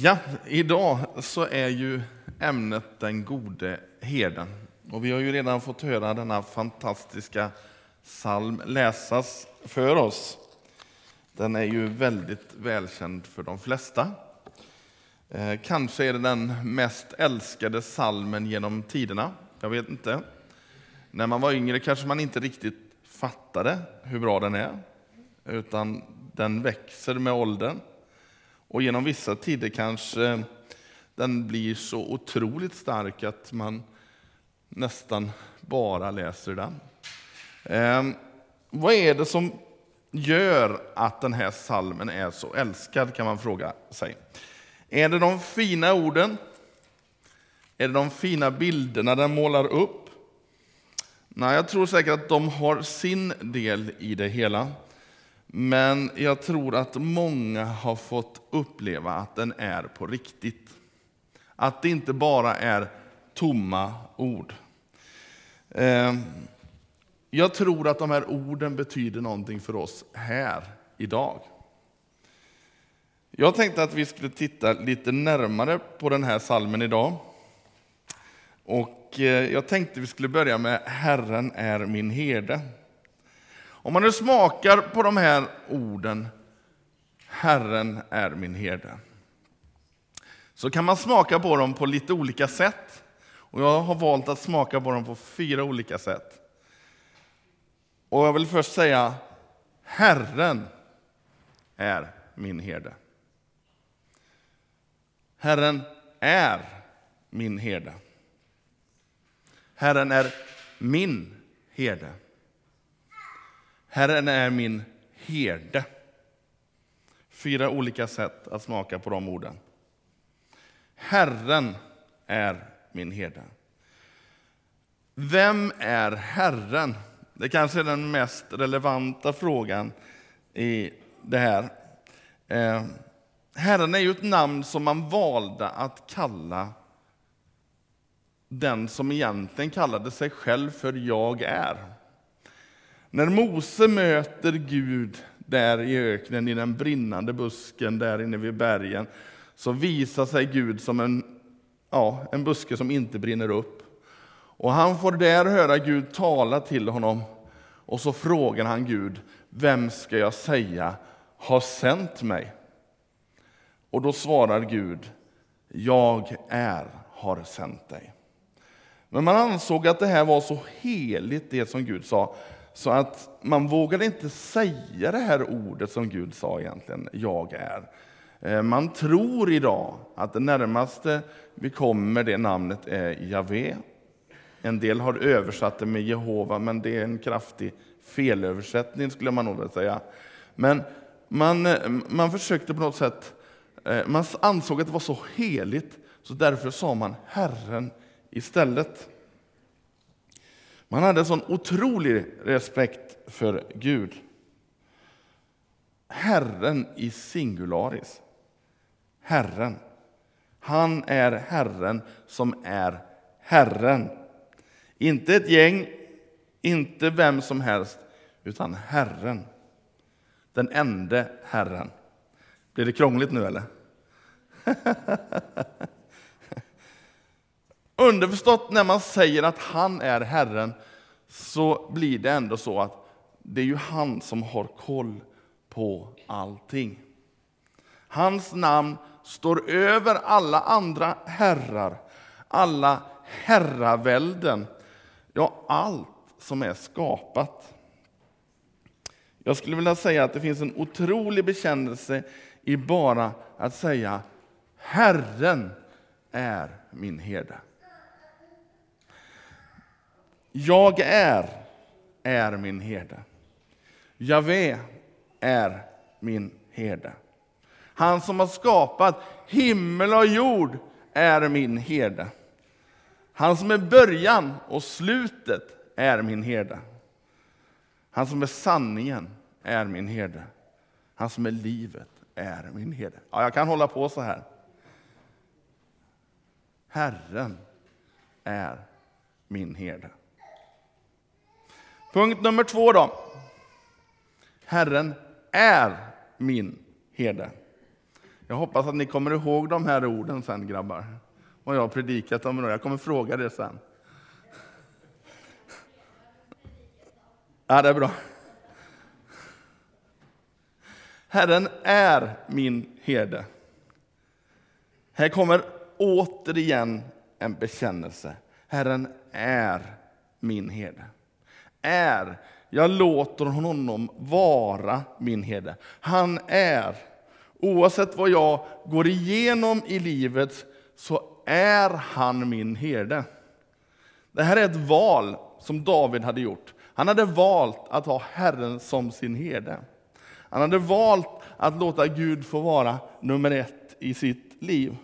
Ja, idag så är ju ämnet den gode herden. Och vi har ju redan fått höra denna fantastiska psalm läsas för oss. Den är ju väldigt välkänd för de flesta. Eh, kanske är det den mest älskade salmen genom tiderna. Jag vet inte. När man var yngre kanske man inte riktigt fattade hur bra den är. Utan den växer med åldern. Och genom vissa tider kanske den blir så otroligt stark att man nästan bara läser den. Eh, vad är det som gör att den här salmen är så älskad, kan man fråga sig. Är det de fina orden? Är det de fina bilderna den målar upp? Nej, jag tror säkert att de har sin del i det hela. Men jag tror att många har fått uppleva att den är på riktigt. Att det inte bara är tomma ord. Ehm, jag tror att de här orden betyder någonting för oss här idag. Jag tänkte att vi skulle titta lite närmare på den här salmen idag. Och eh, jag tänkte vi skulle börja med Herren är min herde. Om man nu smakar på de här orden, Herren är min herde, så kan man smaka på dem på lite olika sätt. Och jag har valt att smaka på dem på fyra olika sätt. Och jag vill först säga, Herren är min herde. Herren är min herde. Herren är min herde. Herren är min herde. Fyra olika sätt att smaka på de orden. Herren är min herde. Vem är Herren? Det kanske är den mest relevanta frågan i det här. Eh, Herren är ju ett namn som man valde att kalla den som egentligen kallade sig själv för Jag är. När Mose möter Gud där i öknen, i den brinnande busken där inne vid bergen, så visar sig Gud som en, ja, en buske som inte brinner upp. Och han får där höra Gud tala till honom och så frågar han Gud, vem ska jag säga har sänt mig? Och då svarar Gud, jag är har sänt dig. Men man ansåg att det här var så heligt, det som Gud sa, så att man vågade inte säga det här ordet som Gud sa egentligen, jag är. Eh, man tror idag att det närmaste vi kommer det namnet är Javé. En del har översatt det med Jehova, men det är en kraftig felöversättning skulle man nog vilja säga. Men man, eh, man försökte på något sätt, eh, man ansåg att det var så heligt, så därför sa man Herren istället. Man hade en sån otrolig respekt för Gud. Herren i singularis. Herren. Han är Herren som är Herren. Inte ett gäng, inte vem som helst, utan Herren. Den enda Herren. Blir det krångligt nu eller? Underförstått när man säger att han är Herren så blir det ändå så att det är ju han som har koll på allting. Hans namn står över alla andra herrar, alla herravälden, ja, allt som är skapat. Jag skulle vilja säga att det finns en otrolig bekännelse i bara att säga Herren är min herde. Jag är, är min herde. Javé är min herde. Han som har skapat himmel och jord är min herde. Han som är början och slutet är min herde. Han som är sanningen är min herde. Han som är livet är min herde. Ja, jag kan hålla på så här. Herren är min herde. Punkt nummer två då. Herren är min herde. Jag hoppas att ni kommer ihåg de här orden sen, grabbar. Och jag har predikat om det. Jag kommer fråga det sen. Ja, det är bra. Herren är min herde. Här kommer återigen en bekännelse. Herren är min herde. Är. Jag låter honom vara min herde. Han är. Oavsett vad jag går igenom i livet så är han min herde. Det här är ett val som David hade gjort. Han hade valt att ha Herren som sin herde. Han hade valt att låta Gud få vara nummer ett i sitt liv.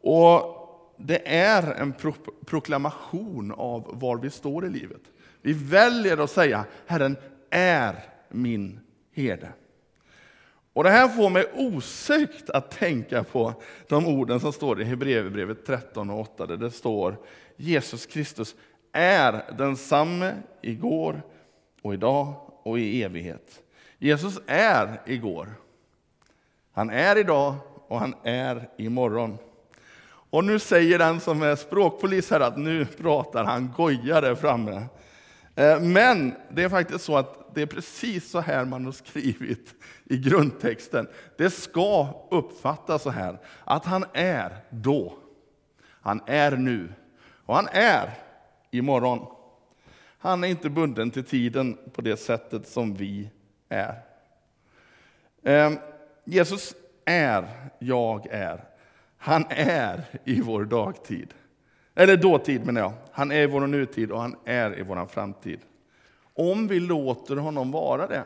Och det är en pro proklamation av var vi står i livet. Vi väljer att säga Herren är min herde. Och Det här får mig osökt att tänka på de orden som står i Hebreerbrevet 13 och 8, där det står Jesus Kristus är densamme igår och idag och i evighet. Jesus är igår. Han är idag och han är imorgon. Och nu säger den som är språkpolis här att nu pratar han goja där framme. Eh, men det är faktiskt så att det är precis så här man har skrivit i grundtexten. Det ska uppfattas så här, att han är då. Han är nu. Och han är imorgon. Han är inte bunden till tiden på det sättet som vi är. Ehm, Jesus är, jag är. Han är i vår dagtid. Eller dåtid menar jag. Han är i vår nutid och han är i vår framtid. Om vi låter honom vara det.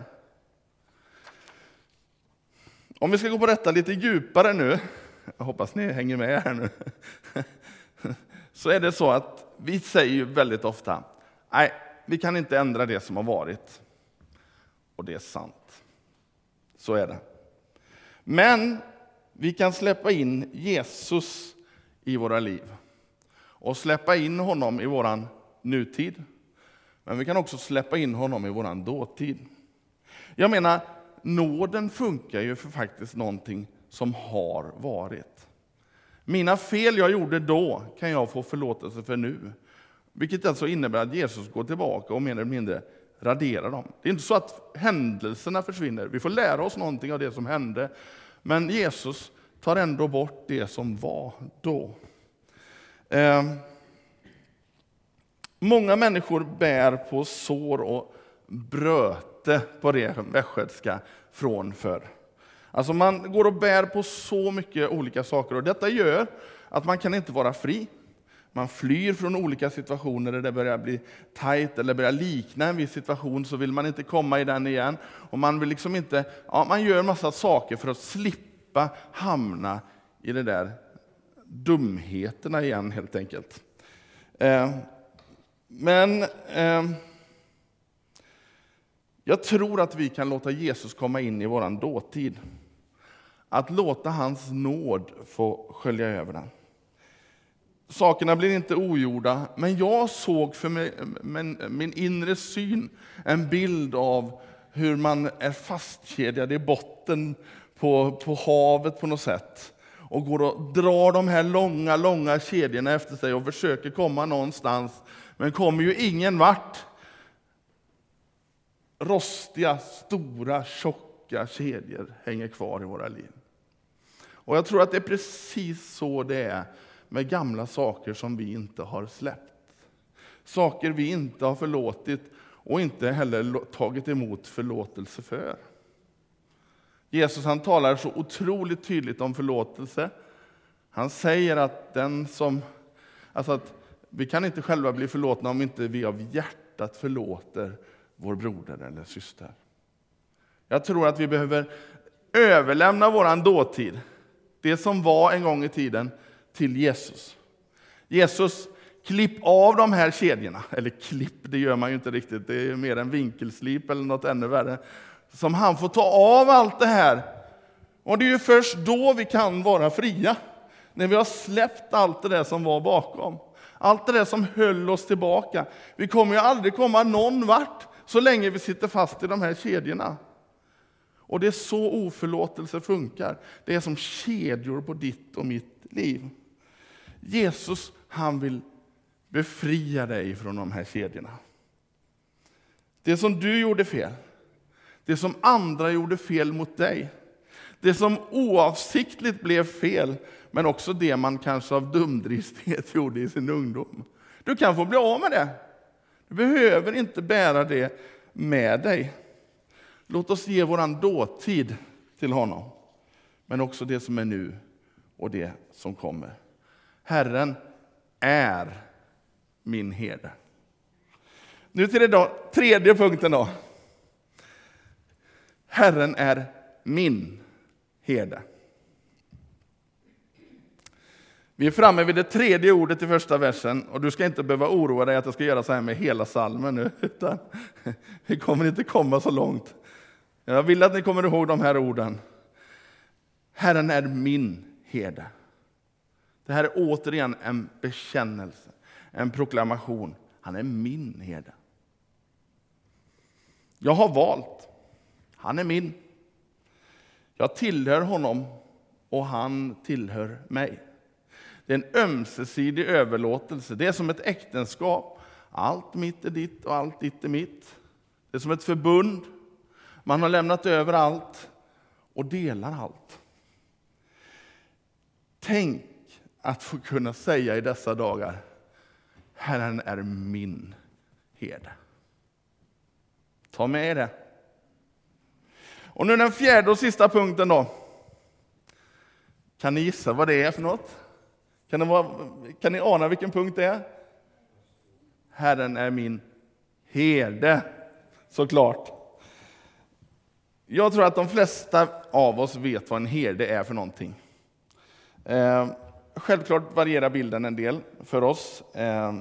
Om vi ska gå på detta lite djupare nu, jag hoppas ni hänger med här nu, så är det så att vi säger väldigt ofta, nej, vi kan inte ändra det som har varit. Och det är sant. Så är det. Men vi kan släppa in Jesus i våra liv och släppa in honom i vår nutid. Men vi kan också släppa in honom i vår dåtid. Jag menar, nåden funkar ju för faktiskt någonting som har varit. Mina fel jag gjorde då kan jag få förlåtelse för nu. Vilket alltså innebär att Jesus går tillbaka och mer eller mindre raderar dem. Det är inte så att händelserna försvinner. Vi får lära oss någonting av det som hände. Men Jesus tar ändå bort det som var då. Eh, många människor bär på sår och bröte på det västgötska från förr. Alltså man går och bär på så mycket olika saker och detta gör att man kan inte vara fri. Man flyr från olika situationer där det börjar bli tajt eller börjar likna en viss situation, så vill man inte komma i den igen. Och man vill liksom inte, ja, man gör massa saker för att slippa hamna i det där dumheterna igen helt enkelt. Eh, men eh, jag tror att vi kan låta Jesus komma in i vår dåtid. Att låta hans nåd få skölja över den. Sakerna blir inte ogjorda, men jag såg för mig, min, min inre syn en bild av hur man är fastkedjad i botten på, på havet på något sätt och går och drar de här långa, långa kedjorna efter sig och försöker komma någonstans, men kommer ju ingen vart. Rostiga, stora, tjocka kedjor hänger kvar i våra liv. Och jag tror att det är precis så det är med gamla saker som vi inte har släppt. Saker vi inte har förlåtit och inte heller tagit emot förlåtelse för. Jesus han talar så otroligt tydligt om förlåtelse. Han säger att den som, alltså att vi kan inte själva bli förlåtna om inte vi av hjärtat förlåter vår broder eller syster. Jag tror att vi behöver överlämna vår dåtid, det som var en gång i tiden, till Jesus. Jesus, klipp av de här kedjorna. Eller klipp, det gör man ju inte riktigt, det är mer en vinkelslip eller något ännu värre som han får ta av allt det här. Och det är ju först då vi kan vara fria. När vi har släppt allt det där som var bakom. Allt det där som höll oss tillbaka. Vi kommer ju aldrig komma någon vart så länge vi sitter fast i de här kedjorna. Och det är så oförlåtelse funkar. Det är som kedjor på ditt och mitt liv. Jesus, han vill befria dig från de här kedjorna. Det som du gjorde fel, det som andra gjorde fel mot dig, det som oavsiktligt blev fel, men också det man kanske av dumdristighet gjorde i sin ungdom. Du kan få bli av med det. Du behöver inte bära det med dig. Låt oss ge våran dåtid till honom, men också det som är nu och det som kommer. Herren är min herde. Nu till det tredje punkten då. Herren är min herde. Vi är framme vid det tredje ordet i första versen och du ska inte behöva oroa dig att jag ska göra så här med hela salmen nu, utan vi kommer inte komma så långt. Jag vill att ni kommer ihåg de här orden. Herren är min herde. Det här är återigen en bekännelse, en proklamation. Han är min herde. Jag har valt. Han är min. Jag tillhör honom och han tillhör mig. Det är en ömsesidig överlåtelse. Det är som ett äktenskap. Allt mitt är ditt och allt ditt är mitt. Det är som ett förbund. Man har lämnat över allt och delar allt. Tänk att få kunna säga i dessa dagar, Herren är min herde. Ta med er det. Och nu den fjärde och sista punkten då. Kan ni gissa vad det är för något? Kan ni, vara, kan ni ana vilken punkt det är? Herren är min herde, såklart. Jag tror att de flesta av oss vet vad en herde är för någonting. Eh, självklart varierar bilden en del för oss. Eh,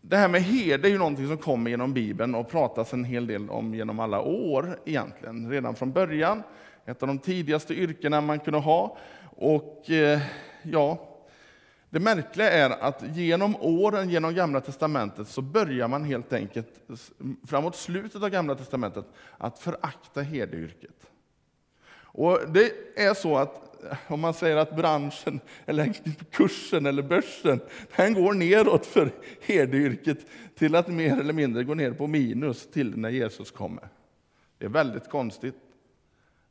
det här med herde är ju någonting som kommer genom Bibeln och pratas en hel del om genom alla år egentligen. Redan från början, ett av de tidigaste yrkena man kunde ha. Och eh, ja, det märkliga är att genom åren, genom Gamla Testamentet, så börjar man helt enkelt framåt slutet av Gamla Testamentet att förakta herdeyrket. Och det är så att om man säger att branschen, eller kursen eller börsen, den går neråt för herdeyrket till att mer eller mindre gå ner på minus till när Jesus kommer. Det är väldigt konstigt.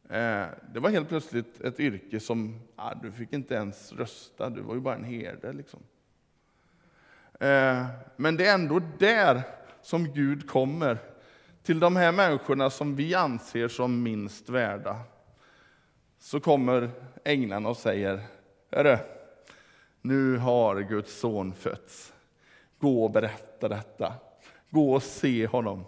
Eh, det var helt plötsligt ett yrke som, ja, du fick inte ens rösta, du var ju bara en herde. Liksom. Eh, men det är ändå där som Gud kommer, till de här människorna som vi anser som minst värda. Så kommer änglarna och säger, Hörru, nu har Guds son fötts. Gå och berätta detta. Gå och se honom.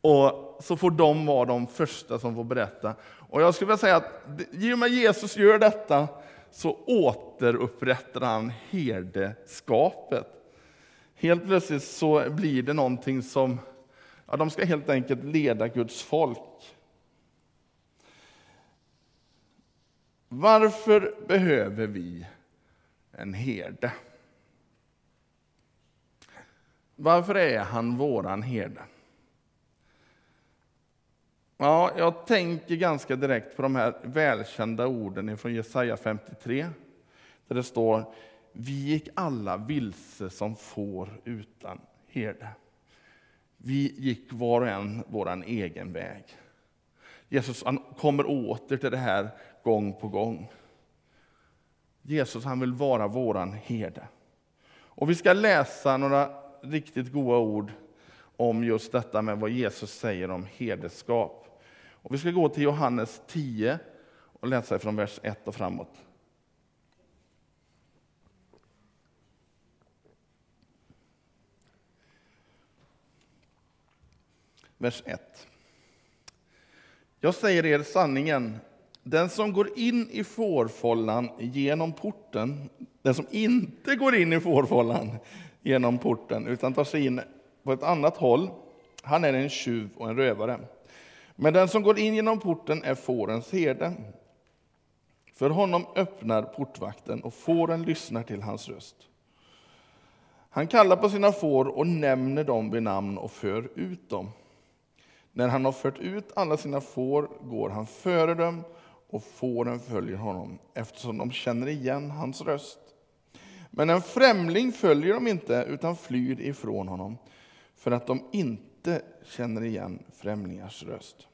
Och så får de vara de första som får berätta. Och jag skulle vilja säga att i och med Jesus gör detta så återupprättar han herdeskapet. Helt plötsligt så blir det någonting som, ja, de ska helt enkelt leda Guds folk. Varför behöver vi en herde? Varför är han våran herde? Ja, jag tänker ganska direkt på de här välkända orden från Jesaja 53, där det står Vi gick alla vilse som får utan herde. Vi gick var och en vår egen väg. Jesus han kommer åter till det här gång på gång. Jesus han vill vara våran herde. Och vi ska läsa några riktigt goda ord om just detta med vad Jesus säger om herdeskap. Och vi ska gå till Johannes 10 och läsa från vers 1 och framåt. Vers 1. Jag säger er sanningen, den som går in i fårfållan genom porten, den som inte går in i fårfållan genom porten, utan tar sig in på ett annat håll, han är en tjuv och en rövare. Men den som går in genom porten är fårens herde. För honom öppnar portvakten och fåren lyssnar till hans röst. Han kallar på sina får och nämner dem vid namn och för ut dem. När han har fört ut alla sina får går han före dem och fåren följer honom eftersom de känner igen hans röst. Men en främling följer de inte utan flyr ifrån honom för att de inte känner igen främlingars röst.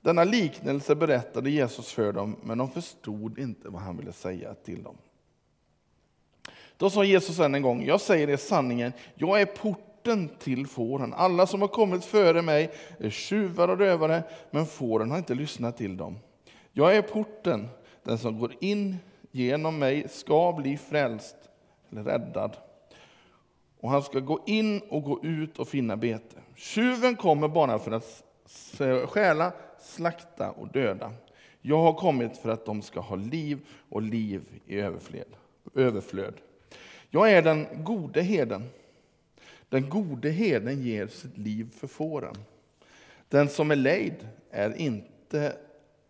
Denna liknelse berättade Jesus för dem, men de förstod inte vad han ville säga till dem. Då sa Jesus än en gång, jag säger er sanningen, jag är porten till fåren. Alla som har kommit före mig är tjuvar och rövare, men fåren har inte lyssnat till dem. Jag är porten, den som går in genom mig ska bli frälst, eller räddad. Och han ska gå in och gå ut och finna bete. Tjuven kommer bara för att stjäla, slakta och döda. Jag har kommit för att de ska ha liv och liv i överflöd. Jag är den gode herden. Den gode herden ger sitt liv för fåren. Den som är lejd är inte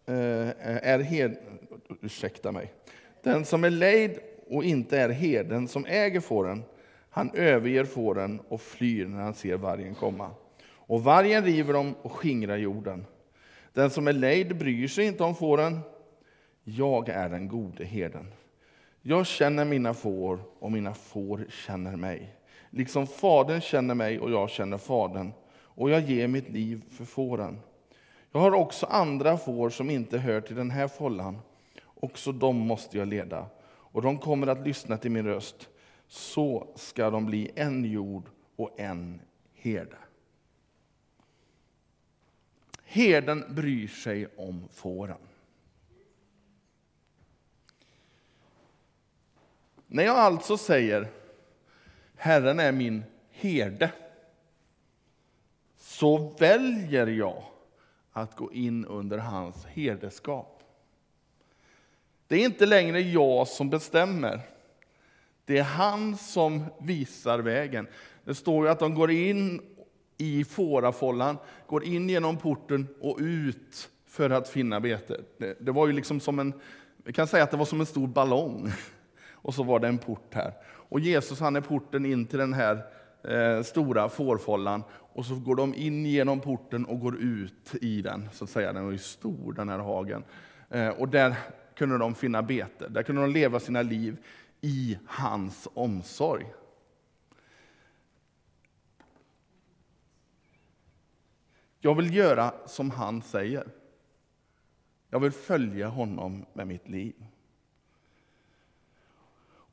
Eh, är hed, ursäkta mig. Den som är lejd och inte är herden som äger fåren, han överger fåren och flyr när han ser vargen komma. Och vargen river dem och skingrar jorden. Den som är lejd bryr sig inte om fåren. Jag är den gode herden. Jag känner mina får och mina får känner mig. Liksom Fadern känner mig och jag känner Fadern. Och jag ger mitt liv för fåren. Jag har också andra får som inte hör till den här follan. Också dem måste jag leda. Och de kommer att lyssna till min röst. Så ska de bli en jord och en herde. Herden bryr sig om fåren. När jag alltså säger Herren är min herde, så väljer jag att gå in under hans herdeskap. Det är inte längre jag som bestämmer. Det är han som visar vägen. Det står ju att de går in i fårafållan, går in genom porten och ut för att finna bete. Det, det, var ju liksom som en, vi kan säga att det var som en stor ballong. Och så var det en port här. Och Jesus han är porten in till den här eh, stora fårfållan. Och så går de in genom porten och går ut i den. så att säga. Den var ju stor den här hagen. Eh, och där kunde de finna bete. Där kunde de leva sina liv i hans omsorg. Jag vill göra som han säger. Jag vill följa honom med mitt liv.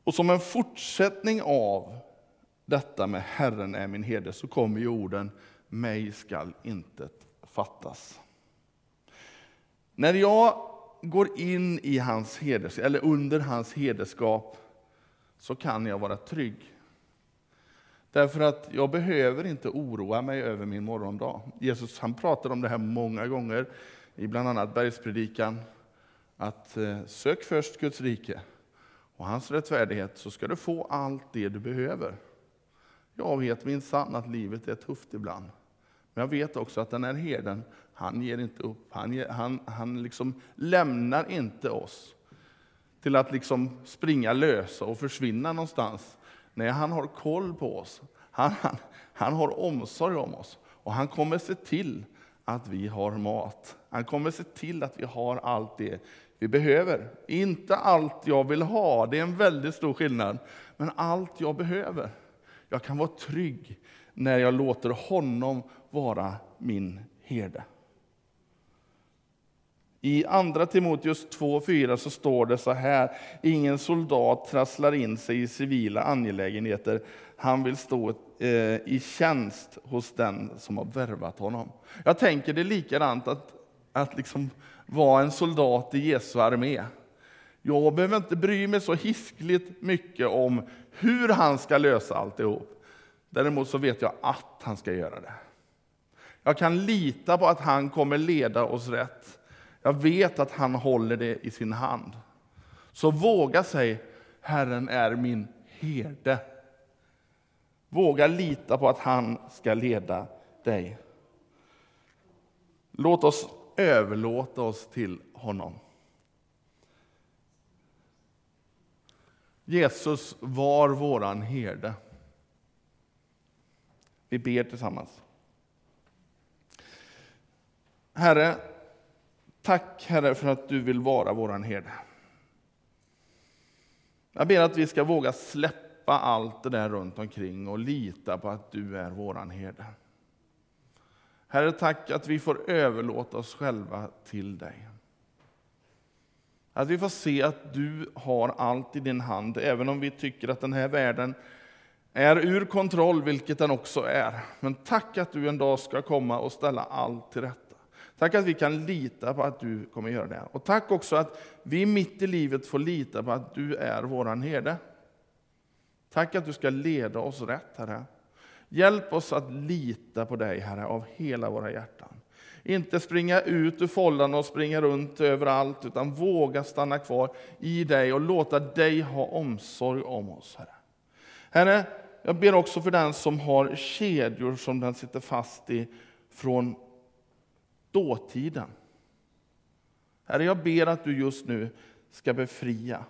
Och som en fortsättning av detta med Herren är min herde så kommer ju orden mig skall intet fattas. När jag går in i hans heders, eller under hans hederskap så kan jag vara trygg. Därför att jag behöver inte oroa mig över min morgondag. Jesus han pratar om det här många gånger, i bland annat bergspredikan, att eh, sök först Guds rike och hans rättfärdighet så ska du få allt det du behöver. Jag vet minsann att livet är tufft ibland. Men jag vet också att den här herden, han ger inte upp. Han, ger, han, han liksom lämnar inte oss till att liksom springa lösa och försvinna någonstans. Nej, han har koll på oss. Han, han, han har omsorg om oss. Och han kommer se till att vi har mat. Han kommer se till att vi har allt det vi behöver. Inte allt jag vill ha, det är en väldigt stor skillnad. Men allt jag behöver. Jag kan vara trygg när jag låter honom vara min herde. I Andra Timoteus 2.4 så står det så här, ingen soldat trasslar in sig i civila angelägenheter. Han vill stå eh, i tjänst hos den som har värvat honom. Jag tänker det är likadant att, att liksom vara en soldat i Jesu armé. Jag behöver inte bry mig så hiskligt mycket om hur han ska lösa alltihop. Däremot så vet jag att han ska göra det. Jag kan lita på att han kommer leda oss rätt. Jag vet att han håller det i sin hand. Så våga säga, Herren är min herde. Våga lita på att han ska leda dig. Låt oss överlåta oss till honom. Jesus var våran herde. Vi ber tillsammans. Herre, tack Herre för att du vill vara våran herde. Jag ber att vi ska våga släppa allt det där runt omkring och lita på att du är våran herde. Herre, tack att vi får överlåta oss själva till dig. Att vi får se att du har allt i din hand, även om vi tycker att den här världen är ur kontroll, vilket den också är. Men tack att du en dag ska komma och ställa allt till rätta. Tack att vi kan lita på att du kommer göra det. Och tack också att vi mitt i livet får lita på att du är våran herde. Tack att du ska leda oss rätt, Herre. Hjälp oss att lita på dig, Herre, av hela våra hjärtan. Inte springa ut ur follan och springa runt överallt, utan våga stanna kvar i dig och låta dig ha omsorg om oss, Herre. Herre, jag ber också för den som har kedjor som den sitter fast i från dåtiden. Herre, jag ber att du just nu ska befria.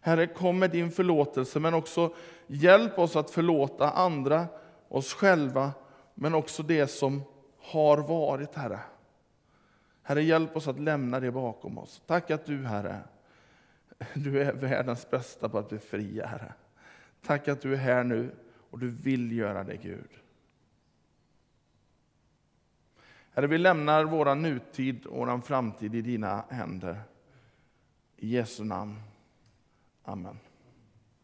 Herre, kom med din förlåtelse, men också hjälp oss att förlåta andra, oss själva, men också det som har varit, Herre. Herre, hjälp oss att lämna det bakom oss. Tack att du, Herre, du är världens bästa på att befria, Herre. Tack att du är här nu och du vill göra det, Gud. Herre, vi lämnar vår nutid och vår framtid i dina händer. I Jesu namn. Amen.